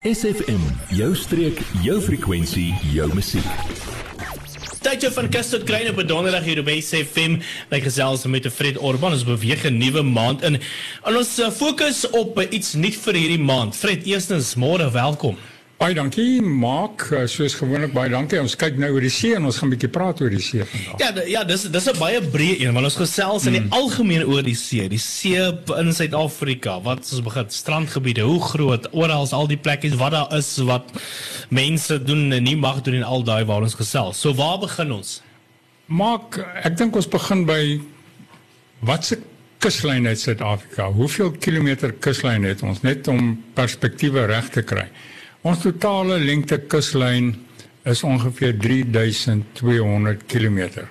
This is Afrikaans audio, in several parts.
SFM, jou streek, jou frekwensie, jou musiek. Tydjie van tot klein op 'n donderdag hier by SFM. Like gesels met Fred Orban, ons beweeg 'n nuwe maand in. En ons uh, fokus op iets nuut vir hierdie maand. Fred, eerstens môre welkom. Baie dankie, Mark. Eh, soos gewoonlik baie dankie. Ons kyk nou oor die see en ons gaan 'n bietjie praat oor die see vandag. Ja, ja, dis dis 'n baie breë een want ons gesels in die mm. algemeen oor die see, die see in Suid-Afrika. Wat ons begin strandgebiede, hoe groot, oral al die plekke wat daar is wat mense doen en nie mag doen en al daai waar ons gesels. So waar begin ons? Mark, ek dink ons begin by wat se kuslyn het Suid-Afrika? Hoeveel kilometer kuslyn het ons net om perspektiewe reg te kry? Ons totale lengte kuslyn is ongeveer 3200 km.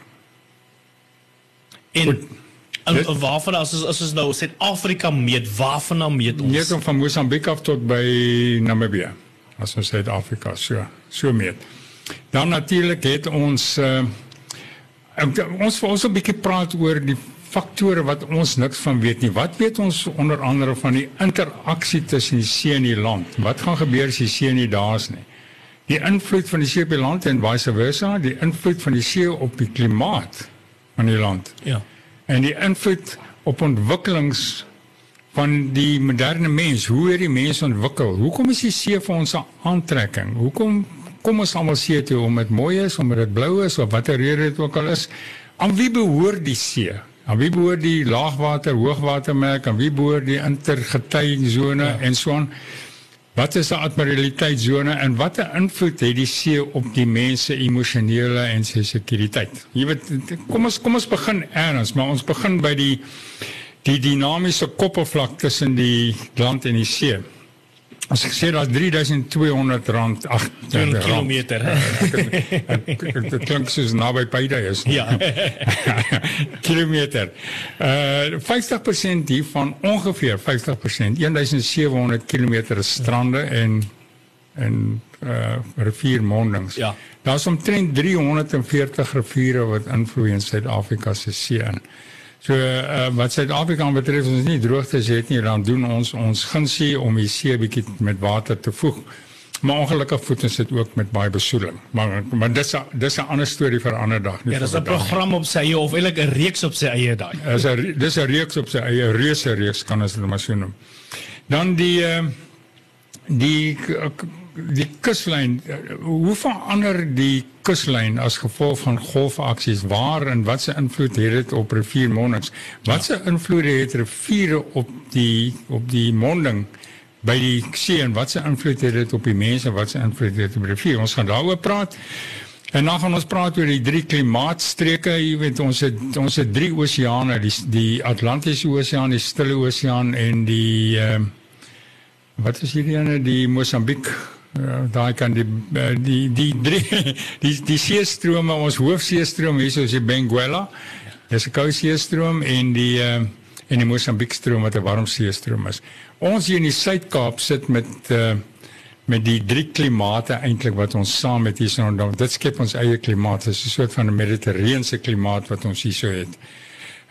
En en waarvan as as as ons nou Suid-Afrika meet, waarvan dan meet ons? Meet van Mosambiek af tot by Namibië. As ons Suid-Afrika so so meet. Dan natuurlik het ons uh, ons ons 'n bietjie praat oor die faktore wat ons niks van weet nie. Wat weet ons onder andere van die interaksie tussen die see en die land? Wat gaan gebeur as die see nie daar is nie? Die invloed van die see op die land en vice versa, die invloed van die see op die klimaat van die land. Ja. En die invloed op ontwikkelings van die moderne mens, hoe het die mens ontwikkel? Hoekom is die see vir ons 'n aantrekking? Hoekom kom ons almal see toe om dit mooi is, omdat dit blou is of watter rede dit ook al is? Aan wie behoort die see? Aan wie behoort die laagwater, hoogwatermerk? Aan wie behoort die intergetijzone ja. en so aan? Wat is 'n admiraliteitszone en watter invloed het die see op die mense emosionele en se sekuriteit? Jy weet, kom ons kom ons begin eers, maar ons begin by die die dinamiese koppelvlak tussen die land en die see. As ek sê daar's 3200 rand ag kilometer. Dit klink soos naby Paida is. Ja. kilometer. Uh 50% hiervan ongeveer 50% 1700 km strande en en uh riviermondings. Ja. Daar's omtrent 340 riviere wat invloei in Suid-Afrika se see in. So uh, wat Suid-Afrika betref, ons nie droogtes het nie, dan doen ons ons gunsie om die see bietjie met water te voeg. Maar ongelukkig voed ons dit ook met baie besoedeling. Maar maar dis a, dis 'n ander storie vir 'n ander dag. Ja, dis 'n program op sy eie of eintlik 'n reeks op sy eie daai. Dis 'n dis 'n reeks op sy eie reuse reeks kan ons dit maar so noem. Dan die uh, die die kuslyn hoe verander die kuslyn as gevolg van golfaksies? Waar en wat se invloed het dit op riviermondings? Wat se invloed het riviere op die op die monding by die see en wat se invloed het dit op die mense? Wat se invloed het op die rivier? Ons gaan daaroor praat. En dan gaan ons praat oor die drie klimaatstreke. Jy weet ons het ons het drie oseane die die Atlantiese Oseaan die Stille Oseaan en die uh, wat is hierdie ene? Die Mosambiek Ja, daai kan die eh, die die drie die die seestrome ons hoofseestroom hier is die Benguela. Dis 'n koue seestroom en die uh, en die Mosambiek-stroom wat 'n warm seestroom is. Ons hier in die Suid-Kaap sit met uh, met die drie klimate eintlik wat ons saam met hier so dan dit skep ons eie klimaat. Dit is 'n soort van 'n mediterrane klimaat wat ons hier so het.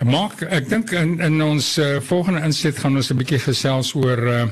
Maar ek dink in in ons volgende inset gaan ons 'n bietjie gesels oor uh,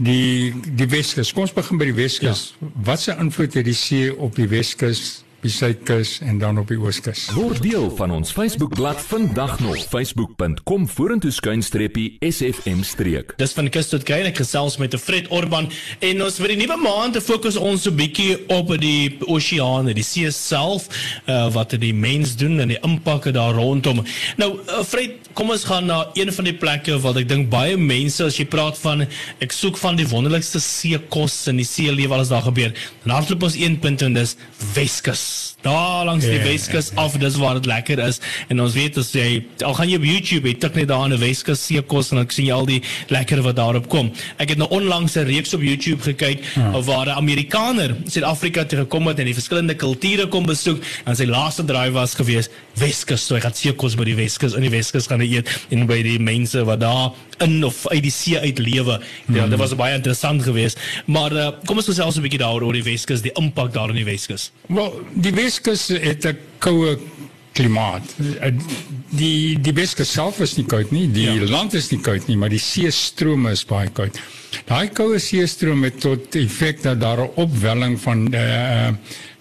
die die Weskus. Kom ons begin by die Weskus. Ja. Wat se invloed het die see op die Weskus? Die suidkus en dan op die ooskus. Word deel van ons Facebookblad vandag nog facebook.com vorentoe skuinstreepie sfm streek. Dis van kus tot kuier ek gesels met Fred Orban en ons vir die nuwe maand te fokus ons so bietjie op die oseane, die see self, uh, wat die mens doen en die impak daar rondom. Nou uh, Fred, kom ons gaan na een van die plekke wat ek dink baie mense as jy praat van ek soek van die wonderlikste seekos en die see lewe alles daar gebeur. Dan hardloop ons een punt en dis Weskus daar langs die yeah. Ja. Weskus af dis waar dit lekker is en ons weet as jy al gaan jy op YouTube jy tik net daar in 'n Weskus seekos en ek sien jy al die lekker wat daarop kom ek het nou onlangs 'n reeks op YouTube gekyk ja. waar 'n Amerikaner Suid-Afrika toe gekom het en die verskillende kulture kom besoek en sy laaste draai was gewees Weskus so hy gaan seekos by die Weskus in die Weskus gaan eet en by die mense wat daar in of uit die see uit lewe ja mm. dit was baie interessant geweest maar uh, kom ons gesels 'n bietjie daaroor oor die Weskus die impak daar in die Weskus wel die Weskus het 'n koue klimaat. Uh, die die Weskus self is nie koud nie, die ja. land is nie koud nie, maar die seestrome is baie koud. Daai koue seestrome het tot effek dat daar 'n opwelling van uh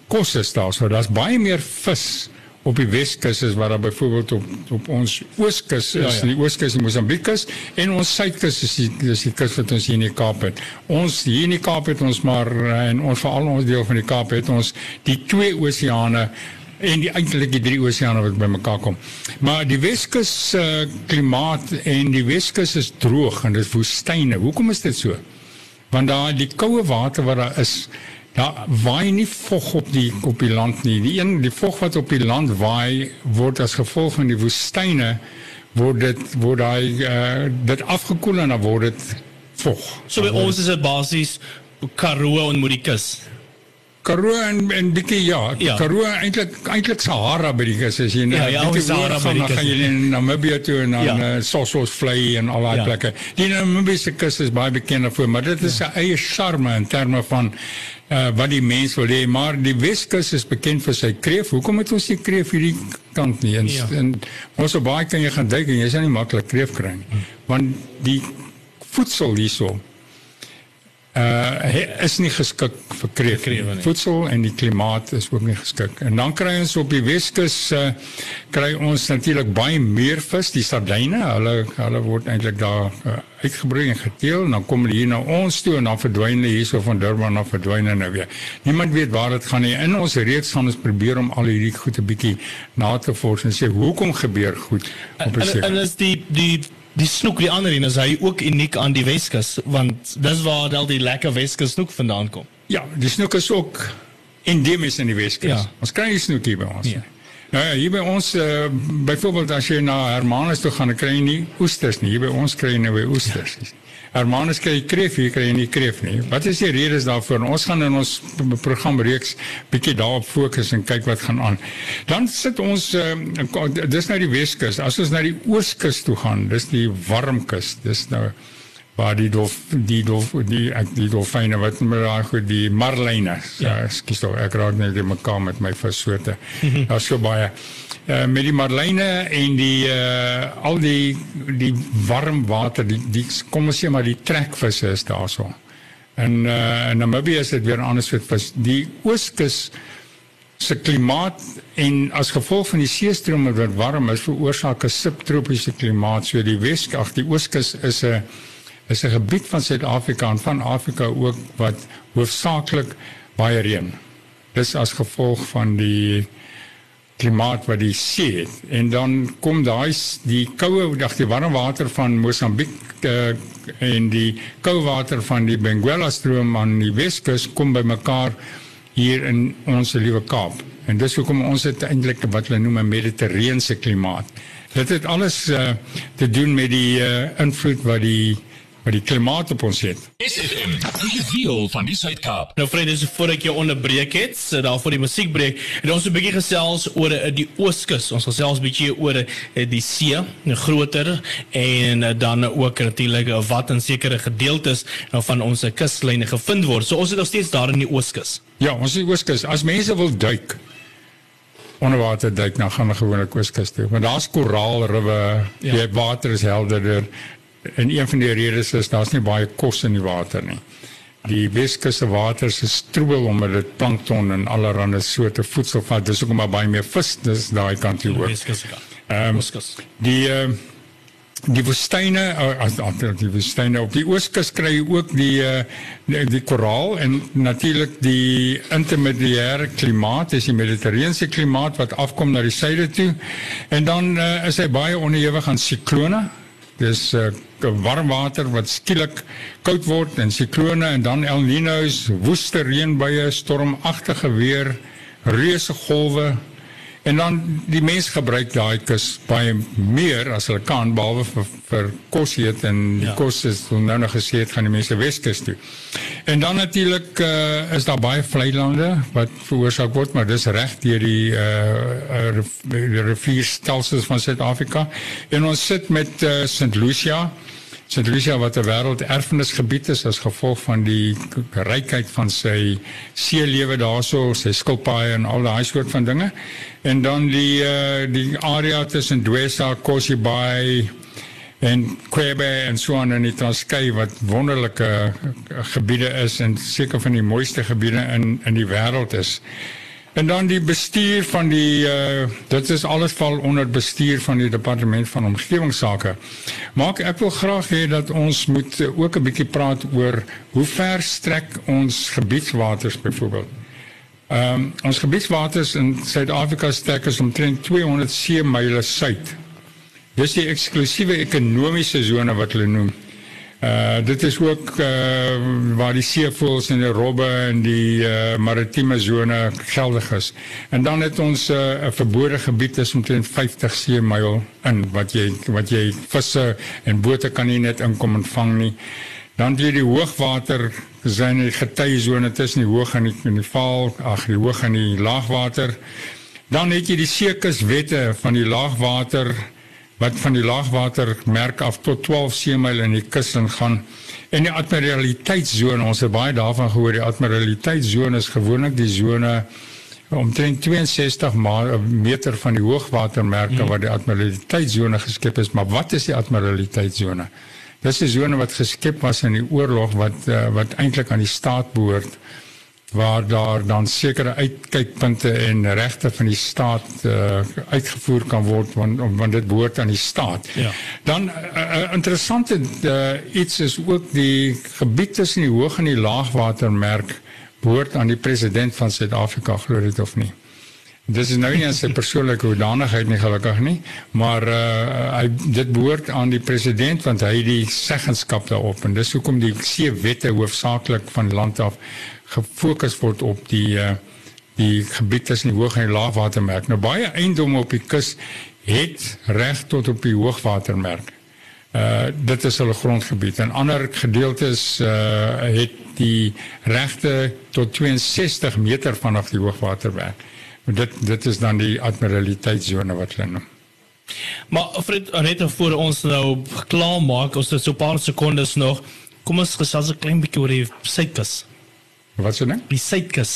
kos is daar. So daar's baie meer vis op die Weskus as wat daar byvoorbeeld op op ons Ooskus is, ja, ja. die Ooskus in Mosambikus en ons Suidkus is die is die kus wat ons hier in die Kaap het. Ons hier in die Kaap het ons maar en ons veral ons deel van die Kaap het ons die twee oseane en die eintlik die drie oseane wat bymekaar kom. Maar die Weskus uh, klimaat en die Weskus is droog en dit is woestyne. Hoekom is dit so? Want daar die koue water wat daar is, daar waai nie vog op die op die land nie. Die een die vog wat op die land waai word as gevolg van die woestyne word dit word daai uh, dit afgekoel en dan word dit vog. So by ons is dit basies Karoo en Morikus. Karoo en en bietjie ja, ja. Karoo eintlik eintlik Sahara by die kus as jy ja, ja, Sahara kus. Dan gaan jy in Namibië toe en dan ja. uh, Sossos vlei en al daai ja. plekke. Die Namibiese kus is baie bekend daarvoor, maar dit is 'n ja. eie charme in terme van uh, wat die mense wil hê, maar die Weskus is bekend vir sy kreef. Hoekom het ons nie kreef hierdie kant nie? En, ja. en ons so baie kan jy gaan duik en jy sal nie maklik kreef kry nie. Hm. Want die voedsel hierso uh is nie geskik vir kreef nie. Voedsel en die klimaat is ook nie geskik. En dan kry ons op die Weskus uh kry ons natuurlik baie meer vis, die sardyne. Hulle hulle word eintlik daar uh, uitgebring en geteel en dan kom hulle hier na ons toe en dan verdwyn hulle hierso van Durban af verdwyn hulle nou weer. Niemand weet waar dit gaan nie. In ons reeks gaan ons probeer om al hierdie goed 'n bietjie na te vors en sê hoekom gebeur goed op 'n sekere. En, en is die die die snoek die ander een is hy ook uniek aan die Weskus want dis waar al die lekker Weskus snoek vandaan kom. Ja, die snoek is ook endemies in die Weskus. Ja. Ons kry die snoek hier by ons. Ja. Nou ja, hier by ons uh, byvoorbeeld as jy na Hermanus toe gaan, dan kry jy nie oesters nie. Hier by ons kry jy nou weer oesters. Ja. Hermanus kry kreef, hier kry nie kreef nie. Wat is die redes daarvoor? Ons gaan in ons program reeks bietjie daarop fokus en kyk wat gaan aan. Dan sit ons uh, dis nou die Weskus. As ons na die Ooskus toe gaan, dis die warm kus. Dis nou waar die dolf, die dolf, die ek die dolfyne wat met daai goed die marline. Ja, ekskuus tog, ek raak net in mekaar met my vissoorte. Daar's so baie uh, met die marline en die uh, al die die warm water die, die kom ons sê maar die trekvisse is daarso. En uh, in Namibië is dit weer anders met vis. Die ooskus se klimaat en as gevolg van die seestrome wat warm is veroorsaak 'n subtropiese klimaat. So die Wes, ag die ooskus is 'n is 'n gebied van Suid-Afrika en van Afrika ook wat hoofsaaklik baie reën. Dis as gevolg van die klimaat wat die see het. En dan kom daai die koue dag die warm water van Mosambiek uh, en die koue water van die Benguela stroom aan die Weskus kom bymekaar hier in ons liewe Kaap. En dis hoekom ons het eintlik wat hulle noem 'n mediterrane klimaat. Dit het alles uh, te doen met die uh, invloed wat die wat die klimaat op ons het. SFM, die wiel van die Suid-Kaap. Nou vriende, so voor ek jou onderbreek het, so daar voor die musiekbreek, het ons 'n bietjie gesels oor uh, die Ooskus. Ons gesels 'n bietjie oor uh, die see, groter en dan ook natuurlik wat in sekere gedeeltes uh, van ons kuslyne gevind word. So ons is nog steeds daar in die Ooskus. Ja, ons is die Ooskus. As mense wil duik, onderwater duik na gaan 'n gewone kuskus toe. Want daar's koraalriwe, ja. die water is helderder en een van die redes is daar's nie baie kos in die water nie. Die Weskusse water is stroebel omdat dit plankton en allerlei soorte voedsel vat. Dis hoekom maar baie meer vis dis daai kant hier ook. Ehm die uh, die woestyne uh, as die woestyne op die ooskus kry jy ook die uh, die, die koraal en natuurlik die intermediêre klimaat, dis die mediterrane klimaat wat afkom na die suide toe. En dan uh, is hy baie onderhewig aan siklone Dis uh, warm water wat skielik koud word en siklone en dan El Niño's, woeste reënbuie, stormagtige weer, reuse golwe en dan die mense gebruik daai kus baie meer as hulle kan behalwe vir, vir kos eet en die ja. kos is nou nog gesê het gaan die mense Weskus toe. En dan natuurlik uh, is daar baie vlei lande wat veroorsaak word, maar dis reg deur die uh, uh rivierstelsels van Suid-Afrika. En ons sit met uh, St. Lucia St. Lucia wat 'n wêrelderfenisgebied is as gevolg van die rykheid van sy seelewe daarso, sy skilpaaie en al daai soort van dinge. En dan die uh, die area tussen Dwesa, Kosi Bay en Quebe en so aan in die Transkei wat wonderlike uh, gebiede is en seker van die mooiste gebiede in in die wêreld is. En dan die bestuur van die uh dit is alles val onder bestuur van die departement van omgewingsake. Maar ek wil graag hê dat ons moet ook 'n bietjie praat oor hoe ver strek ons gebiedswaters byvoorbeeld. Ehm um, ons gebiedswaters in Suid-Afrika strek is omtrent 200 seemyle suid. Dis die eksklusiewe ekonomiese sone wat hulle noem. Uh dit is ook uh waar die seevoëls en die robbe en die uh maritieme sone geldig is. En dan het ons 'n uh, verbode gebied is omtrent 50 seemyl in wat jy wat jy visse en bote kan nie net inkom en vang nie. Dan jy die hoogwater zijn die getyzone tussen die hoog en die, en die val, ag die hoog en die laagwater. Dan het jy die sekuswette van die laagwater wat van die laagwatermerk af tot 12 seemyl in die kus gaan. En die admiraliteitszone, ons het baie daarvan gehoor, die admiraliteitszone is gewoonlik die zone omtrent 62 meter van die hoogwatermerke hmm. waar die admiraliteitszone geskep is, maar wat is die admiraliteitszone? Dis 'n zone wat geskep was in die oorlog wat uh, wat eintlik aan die staat behoort waar daar dan sekere uitkykpunte en regte van die staat uh, uitgevoer kan word want want dit behoort aan die staat. Ja. Dan 'n uh, uh, interessante uh, iets is ook die gebied tussen die hoog en die laagwatermerk behoort aan die president van Suid-Afrika glo dit of nie. Dit is nou nie aan sy persoonlike hoedanigheid nie gelukkig nie, maar uh hy dit behoort aan die president want hy het die seggenskap daarop en dis hoekom die seewette hoofsaaklik van land af gefokus word op die uh, die gebied tussen die hoog en die laagwatermerk. Nou baie eiendomme op die kus het reg tot op die hoogwatermerk. Uh dit is hulle grondgebied en ander gedeeltes uh het die regte tot 62 meter vanaf die hoogwatermerk. Dit dit is dan die admiraliteitszone wat hulle noem. Maar Fred, net voor ons nou klaar maak, ons het so paar sekondes nog. Kom ons gesels 'n klein bietjie oor die suidkus. Wat sê jy? Die suidkus.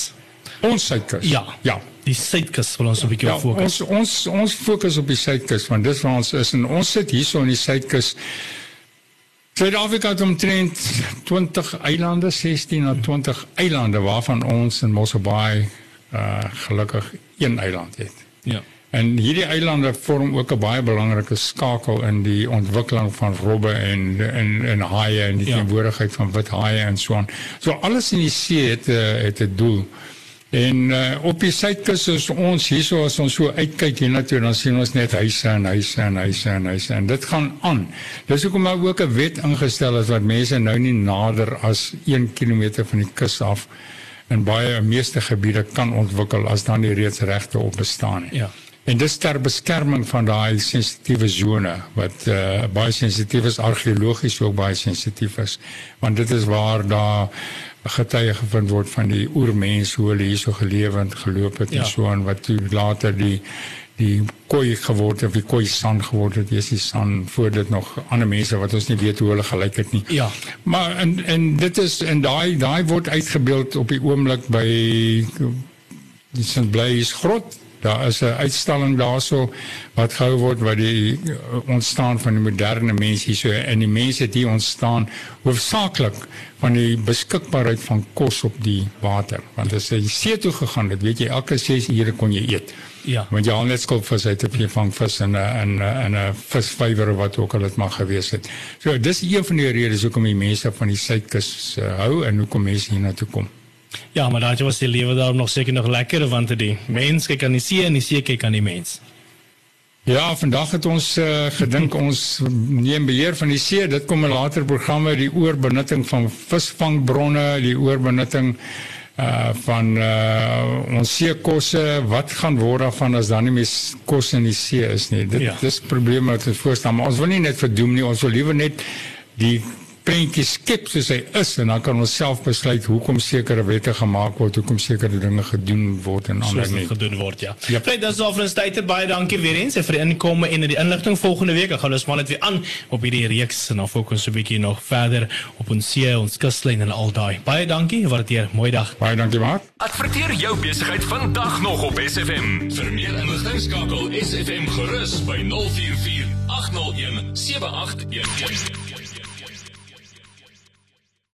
Ons suidkus. Ja. Ja. Die suidkus wil ons 'n bietjie ja, fokus. Ons ons ons fokus op die suidkus want dis waar ons is en ons sit hierso in die suidkus. Suid-Afrika het omtrent 20 eilande, 16 na 20 eilande waarvan ons in Mosselbaai uh gelukkig een eiland het. Ja. En hierdie eilande vorm ook 'n baie belangrike skakel in die ontwikkeling van robbe en en en haie en die ja. teenwoordigheid van wit haie en so aan. So alles in die see het uh, het 'n doel. En uh, op die suidkus is ons hierso as ons so uitkyk hiernatoe dan sien ons net huise en huise en huise en huise en dit gaan aan. Dis hoekom daar ook 'n wet ingestel is wat mense nou nie nader as 1 km van die kus af in baie meeste gebiede kan ontwikkel as dan nie reeds regte op bestaan nie. Ja. En dis ter beskerming van daai sensitiewe sone wat uh, baie sensitief is argeologies ook baie sensitief is want dit is waar daar getuie gevind word van die oermense hoe hulle hier so geleef en geloop het ja. en so en wat toe later die die koi geword het of die koi san geword het is die san voor dit nog ander mense wat ons nie weet hoe hulle gelyk het nie. Ja. Maar en en dit is en daai daai word uitgebeeld op die oomblik by die St. Blaise grot Daar is 'n uitstalling daarso wat gehou word wat die uh, ontstaan van die moderne mens hier so en die mense het hier ontstaan hoofsaaklik van die beskikbaarheid van kos op die water. Want as jy see toe gegaan het, weet jy elke 6 ure kon jy eet. Ja. Want jy al net skulpvis uit op jy vang vis in 'n in 'n 'n visvywer wat ook al dit mag gewees het. So dis een van die redes hoekom die mense van die suidkus uh, hou en hoekom mense hier na toe kom. Ja, maar daai was die lewe daar nog seker nog lekker want die mens kyk aan die see en die see kyk aan die mens. Ja, vandag het ons uh, gedink ons neem beheer van die see. Dit kom in later programme die oorbenutting van visvangbronne, die oorbenutting uh van uh ons seekosse wat gaan word daarvan as dan nie meer kos in die see is nie dit ja. dis probleme wat ons voorstel maar ons wil nie net verdoem nie ons wil liewer net die prentjie skep soos hy is en dan kan ons self besluit hoekom sekere wette gemaak word, hoekom sekere dinge gedoen word en ander nie. gedoen word ja. Yep. Fred, dis al vir ons tyd baie dankie weer eens vir die inkomme en die inligting volgende week. Ek gaan ons maar net weer aan op hierdie reeks en dan fokus 'n bietjie nog verder op ons see, ons kuslyn en al daai. Baie dankie, waardeer. Mooi dag. Baie dankie maar. Adverteer jou besigheid vandag nog op SFM. Vir meer inligting skakel SFM gerus by 044 801 7811.